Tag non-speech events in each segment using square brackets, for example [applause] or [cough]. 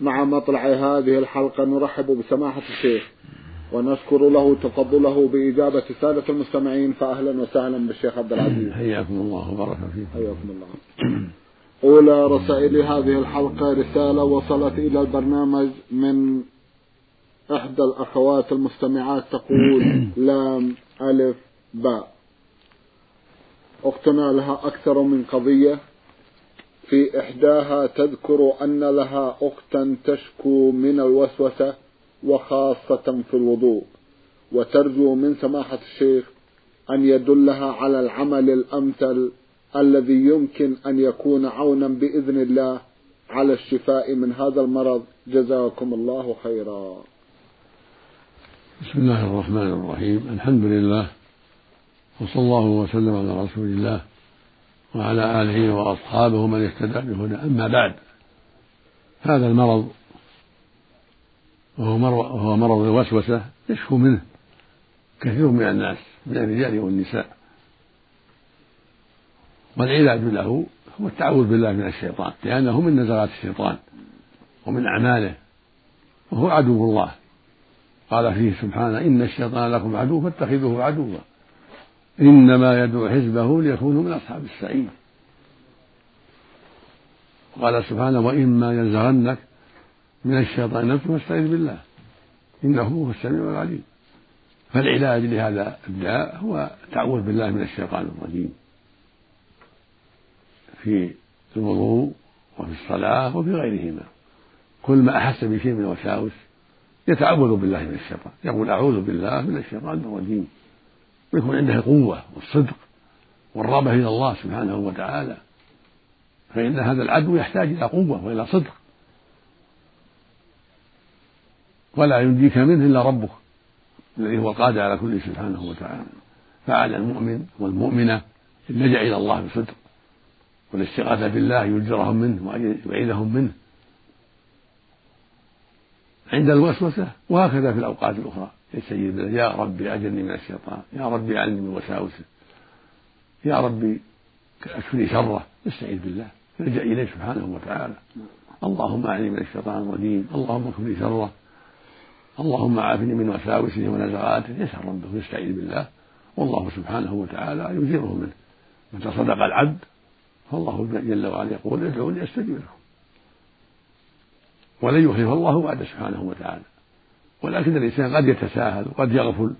مع مطلع هذه الحلقة نرحب بسماحة الشيخ ونشكر له تفضله بإجابة سادة المستمعين فأهلا وسهلا بالشيخ عبد العزيز. حياكم الله وبارك فيكم. حياكم الله. أولى رسائل هذه الحلقة رسالة وصلت إلى البرنامج من إحدى الأخوات المستمعات تقول [coughs] لام ألف باء. أختنا لها أكثر من قضية. في إحداها تذكر أن لها أختا تشكو من الوسوسة وخاصة في الوضوء وترجو من سماحة الشيخ أن يدلها على العمل الأمثل الذي يمكن أن يكون عونا بإذن الله على الشفاء من هذا المرض. جزاكم الله خيرا. بسم الله الرحمن الرحيم. الحمد لله وصلى الله وسلم على رسول الله. وعلى آله وأصحابه من اهتدى بهدى أما بعد هذا المرض وهو مرض, وهو مرض الوسوسة يشكو منه كثير من الناس من الرجال والنساء. والعلاج له هو التعوذ بالله من الشيطان لأنه من نزغات الشيطان ومن أعماله وهو عدو الله. قال فيه سبحانه إن الشيطان لكم عدو فاتخذوه عدوا. إنما يدعو حزبه ليكونوا من أصحاب السعير. قال سبحانه وإما ينزغنك من الشيطان نفسه فاستعذ بالله. إنه هو السميع العليم. فالعلاج لهذا الداء هو التعوذ بالله من الشيطان الرجيم. في الوضوء وفي الصلاة وفي غيرهما. كل ما أحس بشيء من الوساوس يتعوذ بالله من الشيطان يقول أعوذ بالله من الشيطان الرجيم. ويكون عنده القوة والصدق والرغبة إلى الله سبحانه وتعالى. فإن هذا العدو يحتاج إلى قوة وإلى صدق. ولا ينجيك منه إلا ربك الذي هو القادر على كل سبحانه وتعالى. فعلى المؤمن والمؤمنة اللجأ إلى الله بصدق. والاستغاثة بالله يجرهم منه ويعيذهم منه. عند الوسوسة وهكذا في الأوقات الأخرى. يستجيب بالله يا ربي أجرني من الشيطان يا ربي علمني من وساوسه يا ربي اكفني شره يستعيذ بالله. يلجأ إليه سبحانه وتعالى. اللهم أعني من الشيطان الرجيم اللهم اكفني شره اللهم عافني من وساوسه ونزغاته يسأل ربه ويستعيذ بالله. والله سبحانه وتعالى يجيره منه. متى صدق العبد فالله جل وعلا يقول ادعوني استجب لكم. ولن يخلف الله وعد سبحانه وتعالى. ولكن الإنسان قد يتساهل وقد يغفل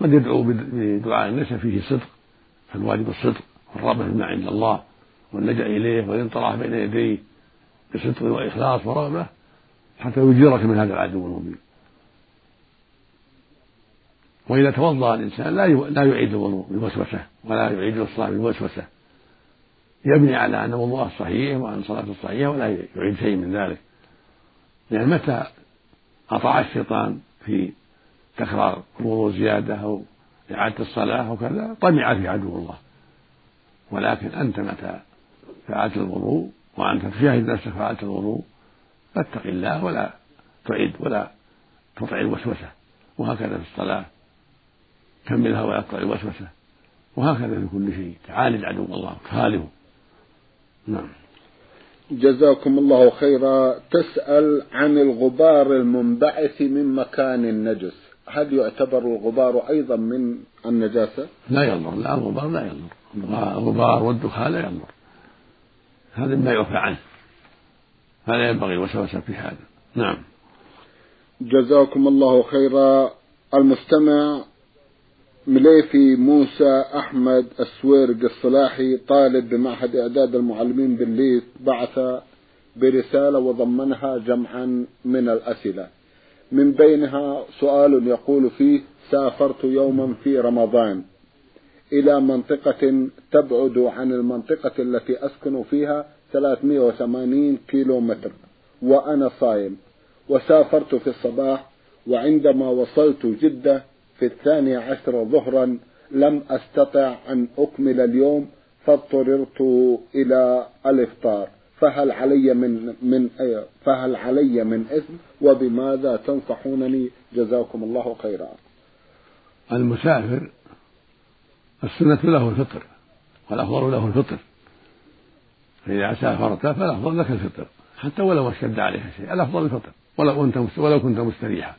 قد يدعو بدعاء ليس فيه صدق فالواجب الصدق والرغبة فيما عند الله واللجأ إليه والانطلاع بين يديه بصدق وإخلاص ورغبة حتى يجيرك من هذا العدو المبين. وإذا توضأ الإنسان لا لا يعيد الوضوء بالوسوسة ولا يعيد الصلاة بالوسوسة يبني على أن وضوءه صحيح وأن صلاته صحيحة ولا يعيد شيء من ذلك. لأن متى أطاع الشيطان في تكرار الوضوء زيادة أو إعادة الصلاة وكذا طمع في عدو الله. ولكن أنت متى فعلت الوضوء وأنت تشاهد نفسك فعلت الوضوء فاتق الله ولا تعد ولا تطع الوسوسة. وهكذا في الصلاة كملها ولا تطع الوسوسة. وهكذا في كل شيء. تعاند عدو الله تخالفه نعم. جزاكم الله خيرا. تسأل عن الغبار المنبعث من مكان النجس. هل يعتبر الغبار أيضا من النجاسة؟ لا يضر لا الغبار لا يضر الغبار والدخان لا يضر هذا ما يعفى عنه. فلا ينبغي الوسوسة في هذا. نعم. جزاكم الله خيرا. المستمع مليفي موسى أحمد السويرق الصلاحي طالب بمعهد إعداد المعلمين بالليث بعث برسالة وضمنها جمعا من الأسئلة. من بينها سؤال يقول فيه سافرت يوما في رمضان. إلى منطقة تبعد عن المنطقة التي أسكن فيها 380 كيلو متر وأنا صايم. وسافرت في الصباح وعندما وصلت جدة في الثاني عشر ظهرا لم أستطع أن أكمل اليوم فاضطررت إلى الإفطار. فهل علي من من فهل علي من إثم؟ وبماذا تنصحونني؟ جزاكم الله خيرا. المسافر السنة له الفطر والأفضل له الفطر. فإذا سافرت فالأفضل لك الفطر حتى ولو اشتد عليك شيء الأفضل الفطر. ولو كنت ولو كنت مستريحا.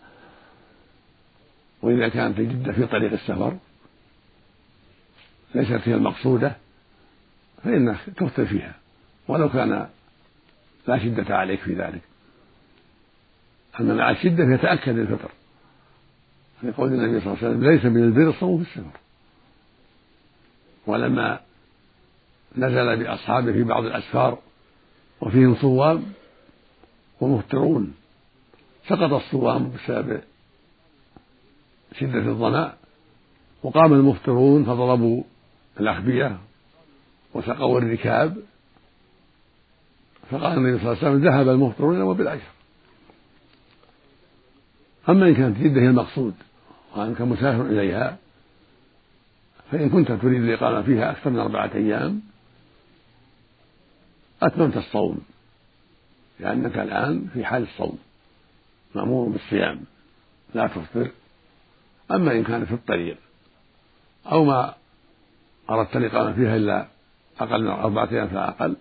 وإذا كانت جدة في طريق السفر ليست هي المقصودة فإنك تفطر فيها ولو كان لا شدة عليك في ذلك. أما مع الشدة فيتأكد الفطر. لقول النبي صلى الله عليه وسلم ليس من البر الصوم في السفر. ولما نزل بأصحابه في بعض الأسفار وفيهم صوام ومفطرون سقط الصوام بسبب شدة الظمأ وقام المفطرون فضربوا الأخبية وسقوا الركاب. فقال النبي صلى الله عليه وسلم ذهب المفطرون وبالعشر أما إن كانت جدة هي المقصود وأنك مسافر إليها فإن كنت تريد الإقامة فيها أكثر من أربعة أيام أتممت الصوم. لأنك الآن في حال الصوم مأمور بالصيام. لا تفطر. أما إن كان في الطريق أو ما أردت الإقامة فيها إلا أقل من أربعة أيام فأقل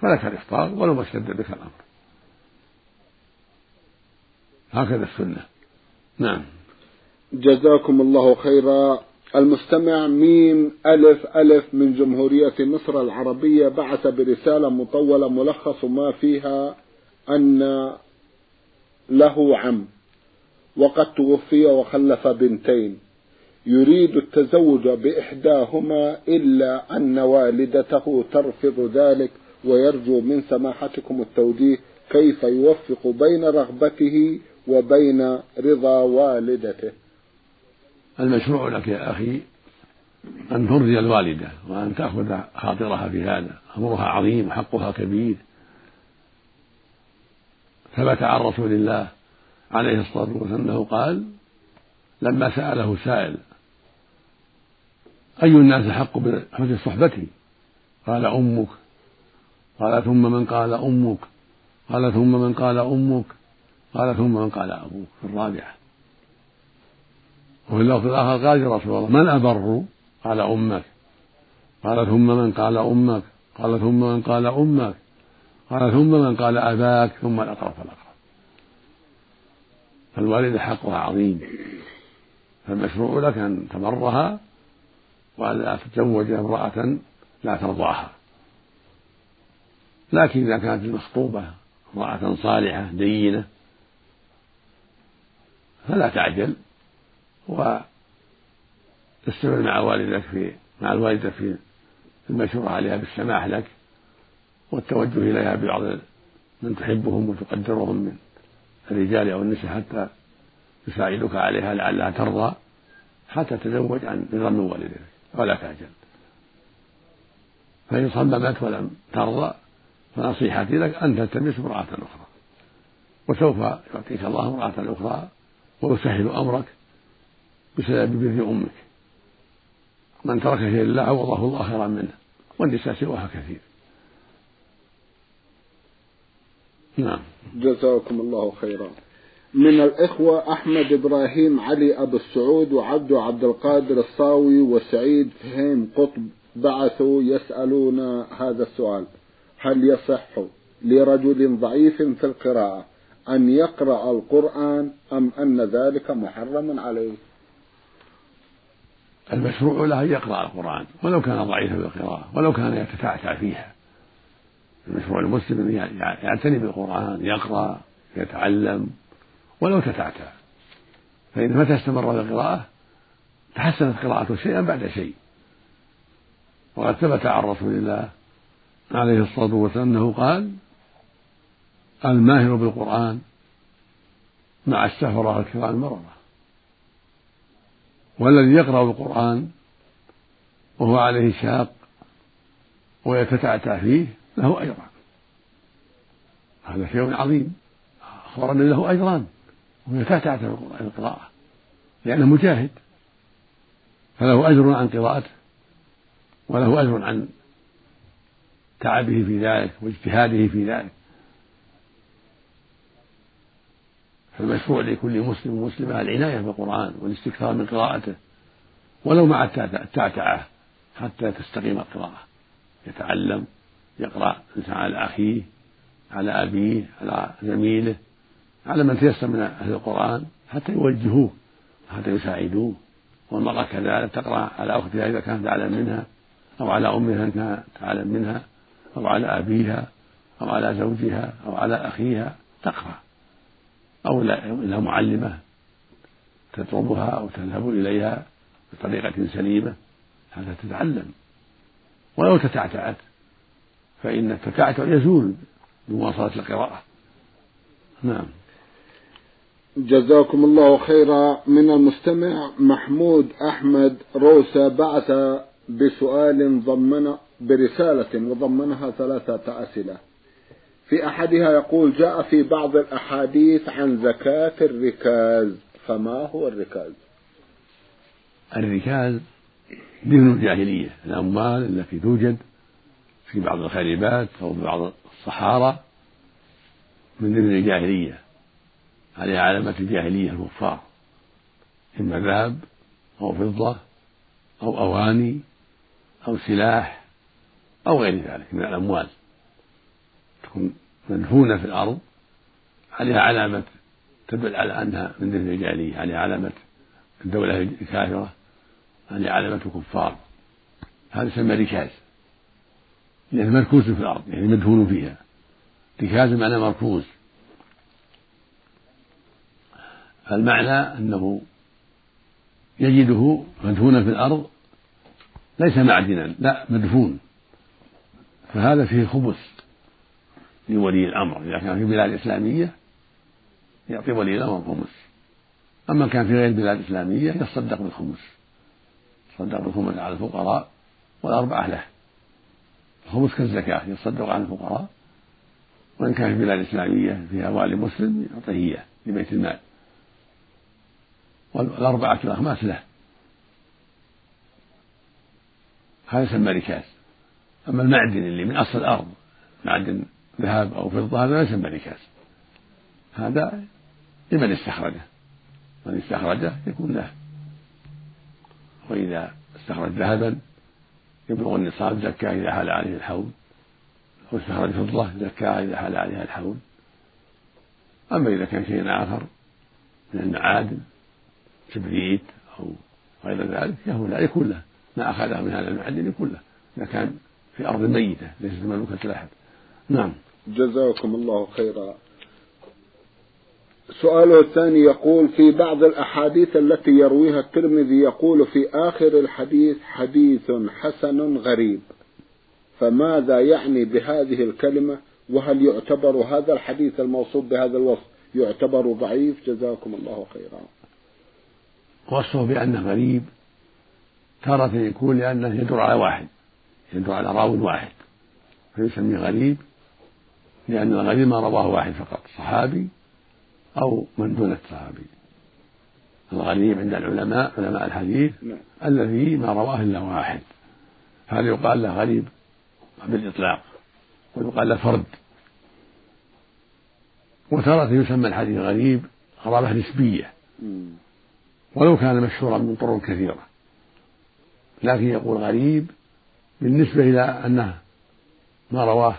فلك الإفطار ولو ما اشتد بك الأمر. هكذا السنة. نعم. جزاكم الله خيرا. المستمع ميم ألف ألف من جمهورية مصر العربية بعث برسالة مطولة ملخص ما فيها أن له عم. وقد توفي وخلف بنتين. يريد التزوج بإحداهما إلا أن والدته ترفض ذلك ويرجو من سماحتكم التوجيه كيف يوفق بين رغبته وبين رضا والدته. المشروع لك يا أخي أن ترضي الوالدة وأن تأخذ خاطرها في هذا. أمرها عظيم وحقها كبير. ثبت عن رسول الله عليه الصلاة والسلام أنه قال لما سأله سائل أي الناس أحق بحسن صحبتي؟ قال أمك. قال ثم من قال أمك. قال ثم من قال أمك. قال ثم من قال أبوك. في الرابعة. وفي اللفظ الآخر قال يا رسول الله من أبر؟ قال أمك. قال ثم من قال أمك. قال ثم من قال أمك. قال ثم من قال أباك. ثم الأقرب فالأقرب. فالوالدة حقها عظيم. فالمشروع لك أن تبرها وألا تتزوج امرأة لا ترضاها. لكن إذا كانت المخطوبة امرأة صالحة دينة فلا تعجل واستمر مع والدك في مع الوالدة في المشروع عليها بالسماح لك والتوجه إليها ببعض من تحبهم وتقدرهم من الرجال أو النساء حتى يساعدك عليها لعلها ترضى حتى تتزوج عن رضا من والديك ولا تعجل. فإن صممت ولم ترضى فنصيحتي لك أن تلتمس امرأة أخرى. وسوف يعطيك الله امرأة أخرى ويسهل أمرك بسبب بر أمك. من ترك شيئا لله عوضه الله خيرا منه والنساء سواها كثير. نعم. جزاكم الله خيرا. من الإخوة أحمد إبراهيم علي أبو السعود وعبد عبد القادر الصاوي وسعيد فهيم قطب بعثوا يسألون هذا السؤال. هل يصح لرجل ضعيف في القراءة أن يقرأ القرآن أم أن ذلك محرم عليه؟ المشروع له أن يقرأ القرآن ولو كان ضعيفا في القراءة ولو كان يتتعتع فيها. المشروع المسلم يعتني بالقرآن يقرأ يتعلم ولو تتعتع فإن متى استمر في القراءة؟ تحسنت قراءته شيئا بعد شيء. وقد ثبت عن رسول الله عليه الصلاة والسلام أنه قال الماهر بالقرآن مع السفرة الكرام المرضى. والذي يقرأ القرآن وهو عليه شاق ويتتعتع فيه له أجران. هذا شيء عظيم. أخبرنا له أجران. وهي تحت القراءة لأنه مجاهد. فله أجر عن قراءته. وله أجر عن تعبه في ذلك واجتهاده في ذلك. فالمشروع لكل مسلم ومسلمة العناية بالقرآن والاستكثار من قراءته. ولو مع التعتعة حتى تستقيم القراءة. يتعلم يقرأ الإنسان على أخيه على أبيه على زميله على من تيسر من أهل القرآن حتى يوجهوه حتى يساعدوه. والمرأة كذلك تقرأ على أختها إذا كانت أعلم منها أو على أمها إن كانت أعلم منها أو على أبيها أو على زوجها أو على أخيها تقرأ. أو إلى معلمة تطلبها أو تذهب إليها بطريقة سليمة حتى تتعلم. ولو تتعتعت فإن التتعتع يزول بمواصلة القراءة. نعم. جزاكم الله خيرا. من المستمع محمود أحمد روسة بعث بسؤال ضمن برسالة وضمنها ثلاثة أسئلة. في أحدها يقول جاء في بعض الأحاديث عن زكاة الركاز. فما هو الركاز؟ الركاز دين الجاهلية. الأموال التي توجد في بعض الخريبات أو في بعض الصحارى من دين الجاهلية. هذه علامة الجاهلية الكفار. إما ذهب أو فضة أو أواني أو سلاح أو غير ذلك من الأموال. تكون مدفونة في الأرض. عليها علامة تدل على أنها من دين الجاهلية. عليها علامة الدولة الكافرة. عليها علامة كفار هذا يسمى ركاز. لأنه مركوز في الأرض يعني مدفون فيها. ركاز معنى مركوز. فالمعنى أنه يجده مدفونا في الأرض ليس معدنا لا مدفون. فهذا فيه خبث لولي الأمر. إذا كان في بلاد إسلامية يعطي ولي الأمر خمس أما كان في غير بلاد إسلامية يتصدق بالخمس يتصدق بالخمس على الفقراء والأربعة له. الخمس كالزكاة يتصدق على الفقراء. وإن كان في بلاد إسلامية فيها والي مسلم يعطيه إياه لبيت المال. والأربعة الأخماس له. هذا يسمى ركاز. أما المعدن اللي من أصل الأرض معدن ذهب أو فضة هذا لا يسمى ركاز. هذا لمن استخرجه. من استخرجه يكون له. وإذا استخرج ذهبا يبلغ النصاب زكاة إذا حال عليه الحول أو استخرج فضة زكاها إذا حال عليها الحول أما إذا كان شيء آخر من المعادن كبريت أو غير ذلك لا يكون له. ما أخذه من هذا المعدن يكون له إذا كان في أرض ميتة ليست مملوكة لأحد نعم. جزاكم الله خيرا. سؤاله الثاني يقول في بعض الأحاديث التي يرويها الترمذي يقول في آخر الحديث حديث حسن غريب. فماذا يعني بهذه الكلمة؟ وهل يعتبر هذا الحديث الموصوف بهذا الوصف يعتبر ضعيف؟ جزاكم الله خيرا. وصفه بأنه غريب تارة يكون لأنه يدور على واحد يدور على راو واحد فيسميه غريب لأن الغريب ما رواه واحد فقط صحابي أو من دون الصحابي الغريب عند العلماء علماء الحديث نعم. الذي ما رواه إلا واحد. هذا يقال له غريب؟ بالإطلاق. ويقال له فرد. وتارة يسمى الحديث غريب غرابة نسبية. ولو كان مشهورا من طرق كثيرة. لكن يقول غريب بالنسبة إلى أنه ما رواه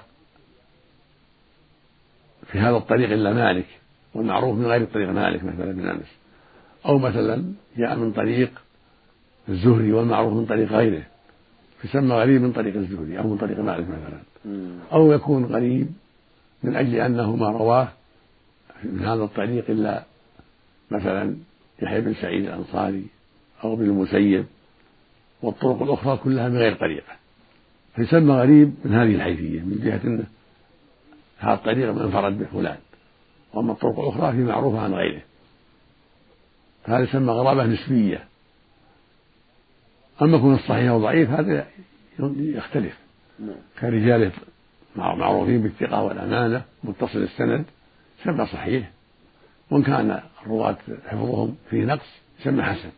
في هذا الطريق إلا مالك. والمعروف من غير طريق مالك مثلا بن أنس. أو مثلا جاء من طريق الزهري والمعروف من طريق غيره. فيسمى غريب من طريق الزهري أو من طريق مالك مثلا. أو يكون غريب من أجل أنه ما رواه من هذا الطريق إلا مثلا يحيى بن سعيد الأنصاري أو ابن المسيب. والطرق الأخرى كلها من غير طريقة فيسمى غريب من هذه الحيثية من جهة أنه هذا الطريق انفرد به فلان. وأما الطرق الأخرى في معروفة عن غيره. فهذا يسمى غرابة نسبية. أما يكون الصحيح وضعيف هذا يختلف. نعم. كرجال معروفين بالثقة والأمانة متصل السند يسمى صحيح. وإن كان الرواة حفظهم فيه نقص يسمى حسن.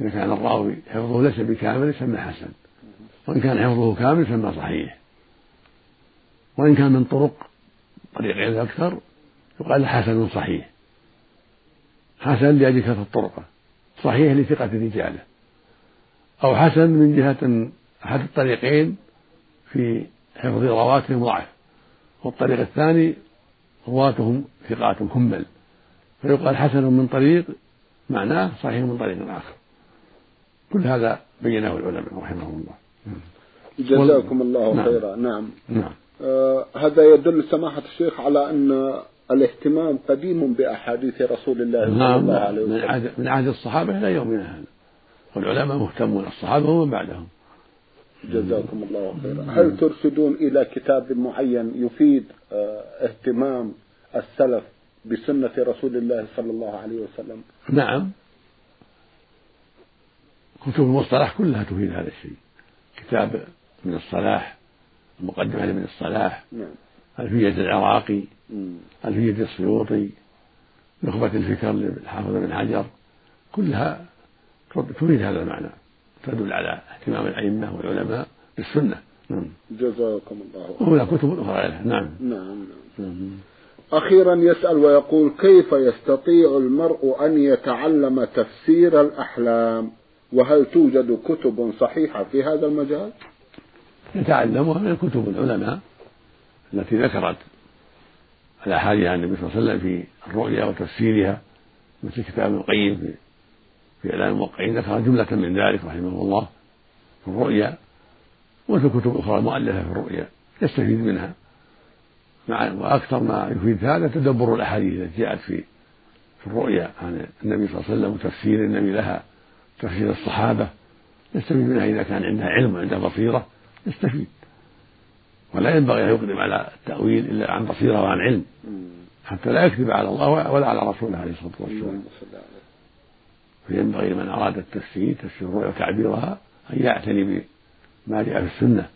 إذا كان الراوي حفظه ليس بكامل يسمى حسن. وإن كان حفظه كامل يسمى صحيح. وإن كان من طرق طريقين أكثر يقال حسن صحيح. حسن لأجل كثرة طرقه صحيح لثقة رجاله. أو حسن من جهة أحد الطريقين في حفظ رواتهم ضعف والطريق الثاني رواتهم ثقات كمل فيقال حسن من طريق معناه صحيح من طريق آخر. كل هذا بينه العلماء رحمهم الله. جزاكم الله نعم. خيرا. نعم. نعم. هذا يدل سماحة الشيخ على أن الاهتمام قديم بأحاديث رسول الله صلى نعم الله عليه وسلم. من عهد, من عهد الصحابة إلى يومنا هذا. والعلماء مهتمون الصحابة ومن بعدهم. جزاكم الله خيرا. هل ترشدون إلى كتاب معين يفيد آه، اهتمام السلف بسنة رسول الله صلى الله عليه وسلم؟ نعم. كتب المصطلح كلها تفيد هذا الشيء. كتاب من الصلاح المقدمة من الصلاح. نعم. ألفية العراقي؟ ألفية السيوطي؟ نخبة الفكر للحافظ بن حجر. كلها تفيد هذا المعنى. تدل على اهتمام الأئمة والعلماء بالسنة. نعم. جزاكم الله وهناك كتب أخرى نعم, نعم. نعم. أخيرا يسأل ويقول كيف يستطيع المرء أن يتعلم تفسير الأحلام؟ وهل توجد كتب صحيحة في هذا المجال؟ يتعلمها من كتب العلماء التي ذكرت الأحاديث عن النبي صلى الله عليه وسلم في الرؤيا وتفسيرها مثل كتاب القيم في في إعلام الموقعين ذكر جملة من ذلك رحمه الله في الرؤيا وفي كتب أخرى مؤلفة في الرؤيا يستفيد منها. مع وأكثر ما يفيد هذا تدبر الأحاديث التي جاءت في في الرؤيا عن النبي صلى الله عليه وسلم وتفسير النبي لها تفسير الصحابة يستفيد منها إذا كان عنده علم وعنده بصيرة. يستفيد. ولا ينبغي أن يقدم على التأويل إلا عن بصيرة وعن علم حتى لا يكذب على الله ولا على رسوله عليه الصلاة والسلام. فينبغي من أراد التفسير تفسير الرؤيا وتعبيرها أن يعتني بما جاء في السنة.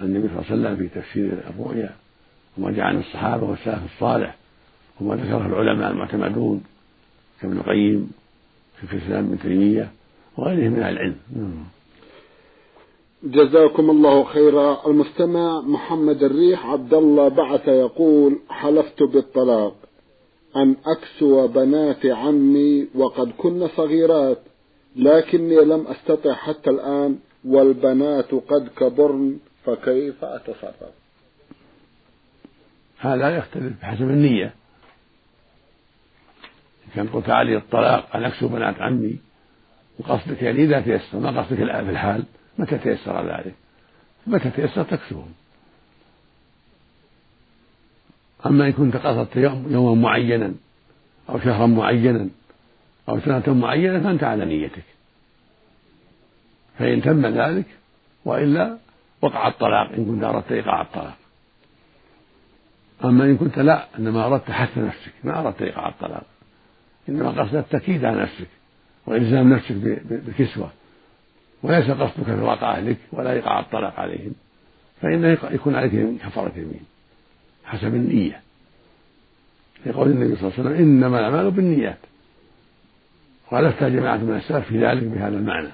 عن النبي صلى الله عليه وسلم في تفسير الرؤيا وما جاء عن الصحابة والسلف الصالح وما ذكره العلماء المعتمدون كابن القيم في الإسلام ابن تيمية وغيرهم من أهل العلم. جزاكم الله خيرا. المستمع محمد الريح عبد الله بعث يقول حلفت بالطلاق. أن أكسو بنات عمي وقد كن صغيرات لكني لم أستطع حتى الآن والبنات قد كبرن فكيف أتصرف؟ هذا يختلف بحسب النية. كان قلت علي الطلاق أن أكسو بنات عمي وقصدك يعني إذا تيسر ما قصدك الآن في الحال؟ متى تيسر ذلك؟ متى تيسر تكسوهم أما إن كنت قصدت يوم يوما معينا أو شهرا معينا أو سنة معينة فأنت على نيتك. فإن تم ذلك وإلا وقع الطلاق إن كنت أردت إيقاع الطلاق. أما إن كنت لا إنما أردت حث نفسك ما أردت إيقاع الطلاق. إنما قصدت التأكيد على نفسك وإلزام نفسك بالكسوة. وليس قصدك في واقع أهلك ولا إيقاع الطلاق عليهم فإنه يكون عليك كفارة يمين حسب النية. لقول النبي صلى الله عليه وسلم إنما الأعمال بالنيات. وألفت جماعة من السلف في ذلك بهذا المعنى.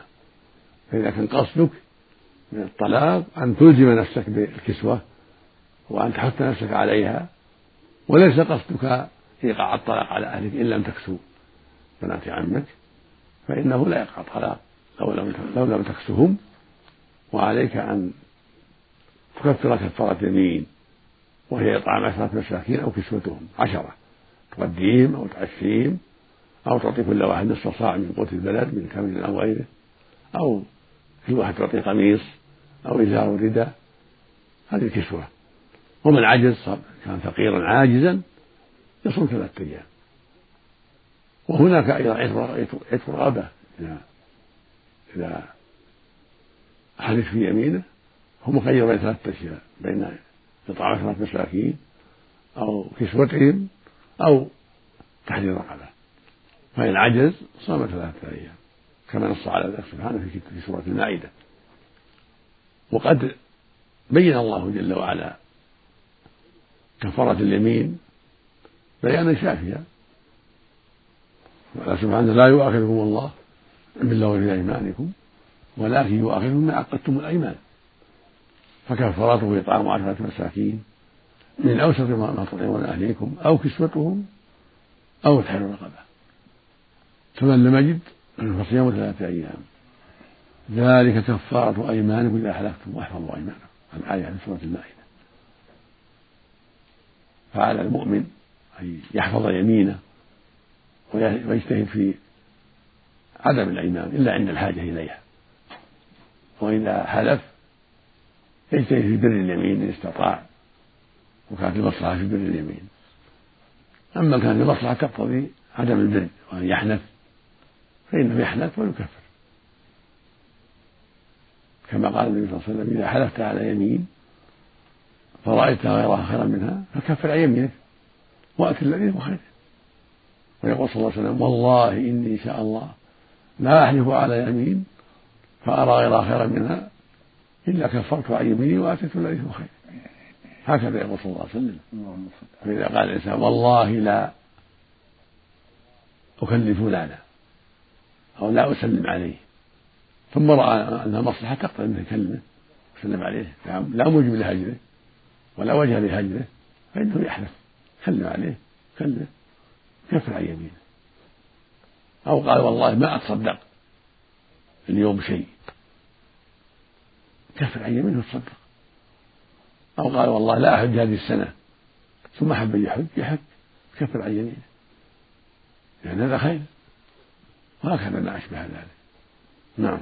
فإذا كان قصدك من الطلاق أن تلزم نفسك بالكسوة وأن تحث نفسك عليها وليس قصدك إيقاع الطلاق على أهلك إن لم تكسو. بنات عمك فإنه لا يقع طلاق. لم لو لم تكسهم وعليك أن تكفر كفارة يمين وهي إطعام عشرة مساكين أو كسوتهم عشرة تغديهم أو تعشيهم أو تعطي كل واحد نصف صاع من قوت البلد من كمل أو غيره أو كل واحد تعطي قميص أو إزار ورداء هذه الكسوة. ومن عجز كان فقيرا عاجزا يصوم ثلاثة أيام. وهناك أيضا عتق رغبة إذا حلف في يمينة هو مخير بين ثلاثة أشياء بين إطعام عشرة مساكين أو كسوتهم أو تحرير رقبة فإن عجز صام ثلاثة أيام كما نص على ذلك سبحانه في سورة المائدة. وقد بين الله جل وعلا كفارة اليمين بيانا شافيا سبحانه لا يؤاخذكم الله باللغو في أيمانكم ولكن يؤاخذكم ما عقدتم الأيمان. فكفارته إطعام عشرة مساكين من أوسط ما تطعمون أهليكم أو كسوتهم أو تحرير رقبه فمن لم يجد فصيام ثلاثة أيام. ذلك كفارة أيمانكم إذا حلفتم وأحفظوا أيمانكم. الآية في سورة المائدة. فعلى المؤمن أن يحفظ يمينه ويجتهد في عدم الأيمان إلا عند الحاجة إليها. وإذا حلف يجتهد في بر اليمين إن استطاع وكانت المصلحة في بر اليمين. أما كانت المصلحة تقتضي عدم البر وأن يحنث فإنه يحنث ويكفر. كما قال النبي صلى الله عليه وسلم إذا حلفت على يمين فرأيت غيرها خيرا منها فكفر عن يمينك وأت الذي هو خير ويقول صلى الله عليه وسلم والله إني إن شاء الله لا أحلف على يمين فأرى غيرها خيرا منها إلا كفرت عن يميني وأتيت الذي هو خير. هكذا يقول صلى الله عليه وسلم. فإذا قال الإنسان والله لا أكلف فلانا أو لا أسلم عليه. ثم رأى أنها مصلحة تقتضي أنه يكلمه وسلم عليه. لا موجب لهجره ولا وجه لهجره فإنه يحلف سلم عليه كلمه كفر عن يمينه. أو قال والله ما أتصدق اليوم شيء. كفر عن يمينه وتصدق أو قال والله لا أحج هذه السنة. ثم حب أن يحج يحج. كفر عن يمينه. لأن هذا خير. وهكذا ما أشبه ذلك. نعم.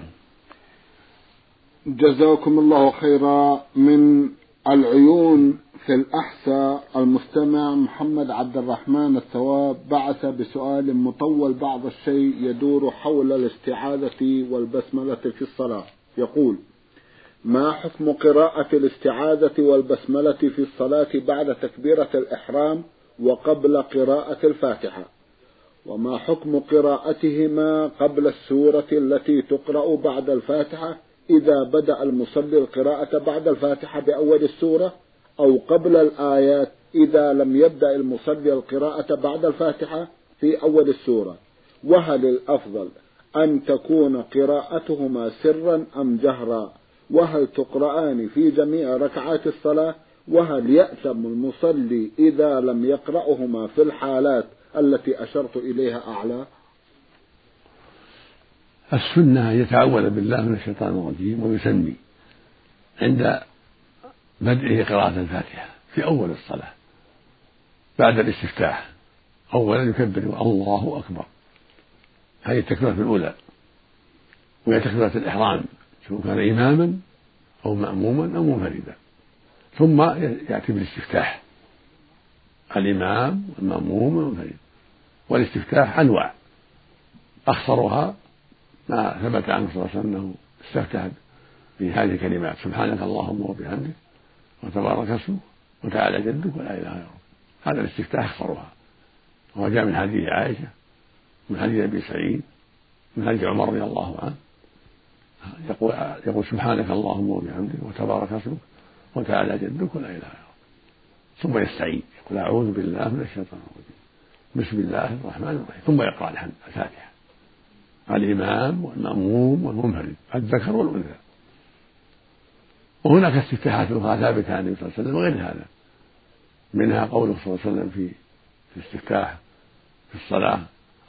جزاكم الله خيرا من العيون في الأحساء المستمع محمد عبد الرحمن الثواب بعث بسؤال مطول بعض الشيء يدور حول الاستعاذة والبسملة في الصلاة. يقول ما حكم قراءة الاستعاذة والبسملة في الصلاة بعد تكبيرة الإحرام وقبل قراءة الفاتحة؟ وما حكم قراءتهما قبل السورة التي تقرأ بعد الفاتحة إذا بدأ المصلي القراءة بعد الفاتحة بأول السورة أو قبل الآيات إذا لم يبدأ المصلي القراءة بعد الفاتحة في أول السورة. وهل الأفضل أن تكون قراءتهما سرا أم جهرا؟ وهل تقرآن في جميع ركعات الصلاة؟ وهل يأثم المصلي إذا لم يقرأهما في الحالات التي أشرت إليها أعلى؟ السنة أن يتعوذ بالله من الشيطان الرجيم ويسمي عند بدءه قراءة الفاتحة في أول الصلاة بعد الاستفتاح. أولا يكبر الله أكبر. هذه التكبيرة الأولى. وهي تكبيرة الإحرام. سواء كان إماما أو مأموما أو منفردا. ثم يأتي بالاستفتاح. الإمام والمأموم والمنفرد. والاستفتاح أنواع. أخصرها ما ثبت عنه صلى الله عليه وسلم أنه استفتح بهذه الكلمات. سبحانك اللهم وبحمدك وتبارك اسمك وتعالى جدك ولا إله غيرك هذا الاستفتاح اخصرها وهو جاء من حديث عائشة من حديث أبي سعيد من حديث عمر رضي الله عنه. يقول يقول سبحانك اللهم وبحمدك وتبارك اسمك وتعالى جدك ولا إله غيرك ثم يستعيد يقول أعوذ بالله من الشيطان الرجيم. بسم الله الرحمن الرحيم. ثم يقرأ الحمد الفاتحة. الإمام والمأموم والمنفرد الذكر والأنثى. وهناك استفتاحات أخرى ثابتة عن النبي صلى الله عليه وسلم وغير هذا. منها قوله صلى الله عليه وسلم في في الاستفتاح في الصلاة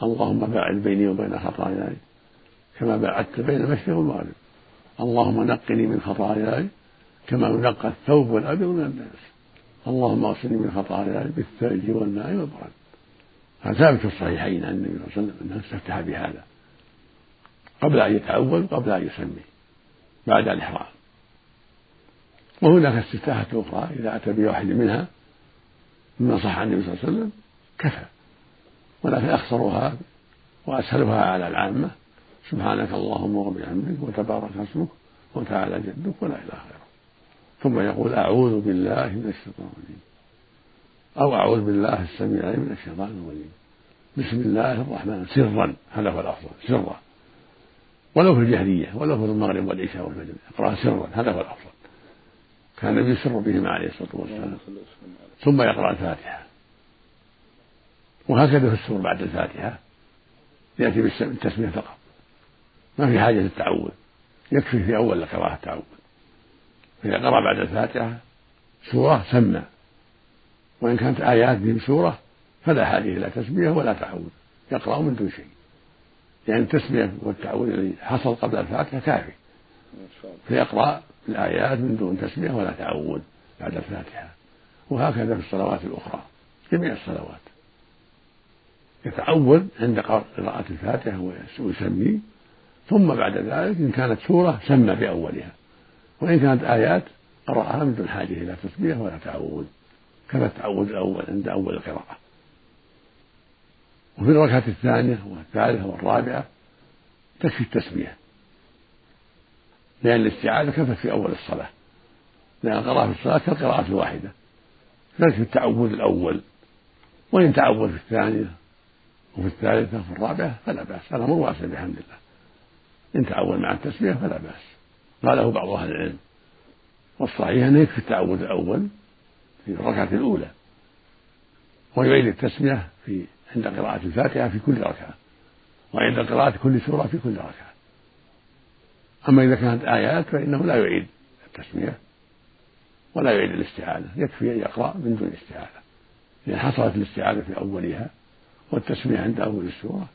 اللهم باعد بيني وبين خطاياي كما باعدت بين المشرق والمغرب اللهم نقني من خطاياي كما ينقى الثوب والأبيض من الناس. اللهم اغسلني من خطاياي بالثلج والماء والبرد. هذا ثابت في الصحيحين عن النبي صلى الله عليه وسلم أنه استفتح بهذا. قبل أن يتعوذ قبل أن يسمي بعد الإحرام. وهناك استفتاحات أخرى إذا أتى بواحد منها مما صح عن النبي صلى الله عليه وسلم كفى. ولكن أخصرها وأسهلها على العامة. سبحانك اللهم وبحمدك وتبارك اسمك وتعالى جدك ولا إله غيرك ثم يقول أعوذ بالله من الشيطان الرجيم. أو أعوذ بالله السميع من الشيطان الرجيم. بسم الله الرحمن سرا هذا هو الأفضل سرا. ولو في الجهرية ولو في المغرب والعشاء والفجر يقرأ سرا هذا هو الأفضل. كان النبي يسر بهما عليه الصلاة والسلام. ثم يقرأ الفاتحة. وهكذا في السور بعد الفاتحة. يأتي بالتسمية فقط. ما في حاجة للتعوذ. يكفي في أول القراءة التعوذ. إذا قرأ بعد الفاتحة سورة سمى. وإن كانت آيات من سورة فلا حاجة إلى تسمية ولا تعوذ. يقرأ من دون شيء. يعني التسمية والتعوذ الذي حصل قبل الفاتحة كافي. فيقرأ الآيات من دون تسمية ولا تعوذ بعد الفاتحة. وهكذا في الصلوات الأخرى. جميع الصلوات. يتعوذ عند قراءة الفاتحة ويسمي. ثم بعد ذلك إن كانت سورة سمى بأولها. وإن كانت آيات قرأها من دون حاجة إلى تسمية ولا تعوذ كما التعوذ الأول عند أول القراءة. وفي الركعة الثانية والثالثة والرابعة تكفي التسمية لأن الاستعاذة كفت في أول الصلاة. لأن القراءة في الصلاة كالقراءة الواحدة. تكفي التعوذ الأول. وإن تعوذ في الثانية وفي الثالثة وفي الرابعة فلا بأس. الأمر واسع بحمد الله إن تعوذ مع التسمية فلا بأس. قاله بعض أهل العلم. والصحيح أنه يكفي التعوذ الأول في الركعة الأولى. ويعيد التسمية في عند قراءة الفاتحة في كل ركعة وعند قراءة كل سورة في كل ركعة. أما إذا كانت آيات فإنه لا يعيد التسمية ولا يعيد الاستعاذة يكفي أن يقرأ من دون استعاذة. لأن حصلت الاستعاذة في أولها والتسمية عند أول السورة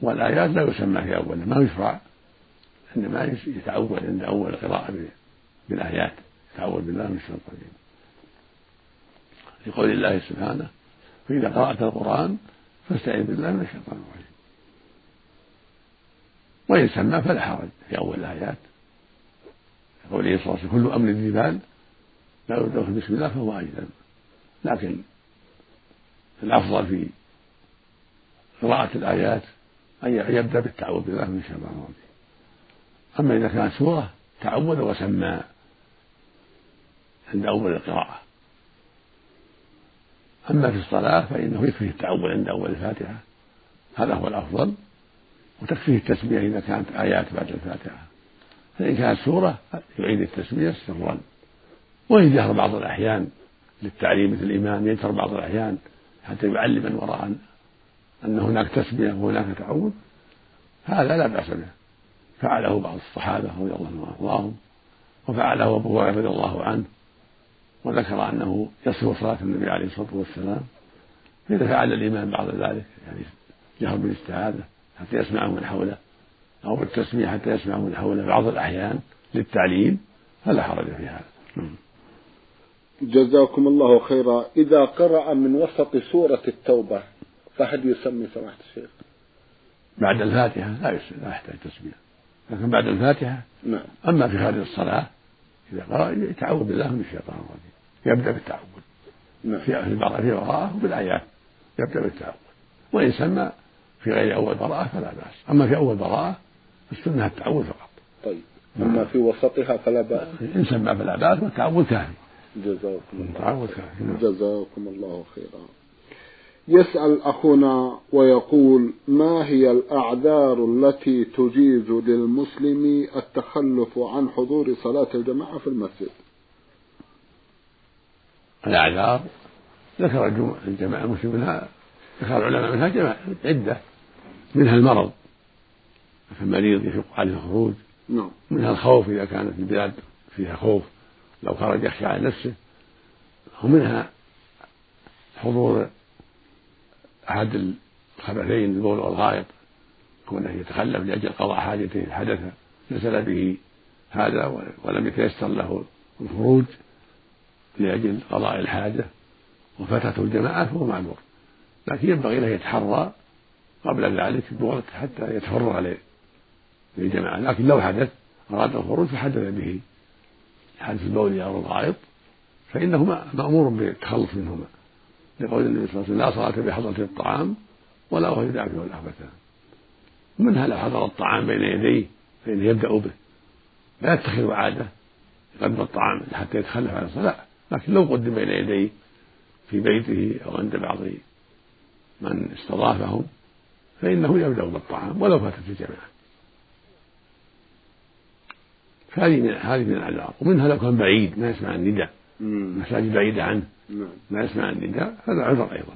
والآيات لا يسمى في أولها ما يشرع إنما يتعود عند أول القراءة بالآيات يتعود بالله من الشيطان الرجيم. لقول الله سبحانه فإذا قرأت القرآن فاستعذ بالله من الشيطان الرجيم. وإن سمى فلا حرج في أول الآيات. الله عليه وسلم كل أمر ذي بال لا في بسم الله فهو أيضا لكن الأفضل في قراءة الآيات أن يبدأ بالتعوذ بالله من الشيطان الرجيم. أما إذا كانت سورة تعوذ وسمى عند أول القراءة أما في الصلاة فإنه يكفيه التعوذ عند أول الفاتحة. هذا هو الأفضل. وتكفيه التسمية إذا كانت آيات بعد الفاتحة. فإن كانت سورة يعيد التسمية سرا ويجهر بعض الأحيان للتعليم مثل الإمام يجهر بعض الأحيان حتى يعلم من وراء أن هناك تسمية وهناك تعوذ هذا لا بأس به. فعله بعض الصحابة رضي الله عنهم وأرضاهم وفعله أبو هريرة رضي الله عنه وذكر أنه يصف صلاة النبي عليه الصلاة والسلام. فإذا فعل الإمام بعد ذلك يعني جهر بالاستعاذة حتى يسمعه من حوله أو بالتسمية حتى يسمعه من حوله بعض الأحيان للتعليم فلا حرج في هذا. نعم. جزاكم الله خيرا. إذا قرأ من وسط سورة التوبة فهل يسمي سماحة الشيخ؟ بعد الفاتحة لا يحتاج تسمية. لكن بعد الفاتحة نعم. أما في هذه الصلاة إذا قرأ يتعوذ بالله من الشيطان الرجيم. يبدأ بالتعوذ. نعم. في البراءة في براءة وبالآيات يبدأ بالتعوذ. وإن سمى في غير أول براءة فلا بأس. أما في أول براءة السنة التعوذ فقط. طيب. أما في وسطها فلا بأس. إن سمى فلا بأس والتعوذ كافي جزاكم الله التعوذ كافي نعم. جزاكم الله خيرا. يسأل أخونا ويقول ما هي الأعذار التي تجيز للمسلم التخلف عن حضور صلاة الجماعة في المسجد؟ الأعذار؟ ذكر الجماعة المسلم منها ذكر العلماء منها جماعة عدة منها المرض فالمريض يشق عليه الخروج نعم. منها الخوف إذا كانت البلاد فيها خوف لو خرج يخشى على نفسه ومنها حضور أحد الخبثين البول والغائط كونه يتخلف لأجل قضاء حاجته حدث نزل به هذا ولم يتيسر له الخروج لأجل قضاء الحاجة وفاتته الجماعة فهو معذور لكن ينبغي له يتحرى قبل ذلك بوقت حتى يتفرغ للجماعة. لكن لو حدث أراد الخروج فحدث به. حدث البول أو الغائط فإنه مأمور بالتخلص منهما. لقول النبي صلى الله عليه وسلم لا صلاة بحضرة الطعام ولا وهو يدافع الأخبثان منها لو حضر الطعام بين يديه؟ فإنه يبدأ به. لا يتخذ عادة يقدم الطعام حتى يتخلف عن الصلاة. لكن لو قدم بين يديه في بيته أو عند بعض من استضافهم فإنه يبدأ بالطعام ولو فاتت الجماعة. فهذه من هذه من الأعذار ومنها لو كان بعيد ما يسمع النداء. مساجد بعيدة عنه. ما يسمع النداء هذا عذر أيضا.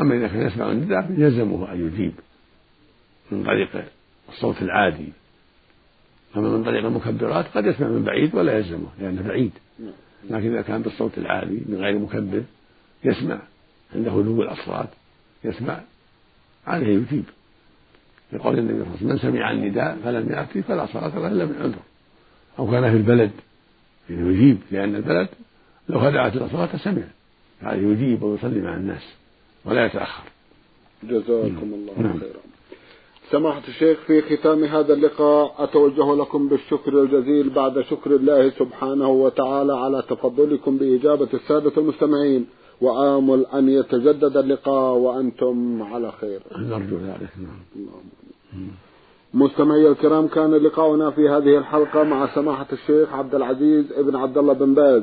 أما إذا كان يسمع النداء يلزمه أن يجيب من طريق الصوت العادي. أما من طريق المكبرات قد يسمع من بعيد ولا يلزمه لأنه بعيد. نعم. لكن إذا كان بالصوت العالي من غير مكبر يسمع عند هدوء الأصوات يسمع عليه يجيب. لقول النبي صلى الله عليه وسلم من سمع النداء فلم يأتي فلا صلاة له إلا من عذر. أو كان في البلد يجيب لأن البلد لو خدعت الأصوات سمع. فعليه يجيب ويصلي مع الناس ولا يتأخر. جزاكم الله نعم. خيرا. سماحة الشيخ في ختام هذا اللقاء أتوجه لكم بالشكر الجزيل بعد شكر الله سبحانه وتعالى على تفضلكم بإجابة السادة المستمعين. وآمل أن يتجدد اللقاء وأنتم على خير. نرجو ذلك. نعم. مستمعي الكرام كان لقاؤنا في هذه الحلقة مع سماحة الشيخ عبد العزيز ابن عبد الله بن باز.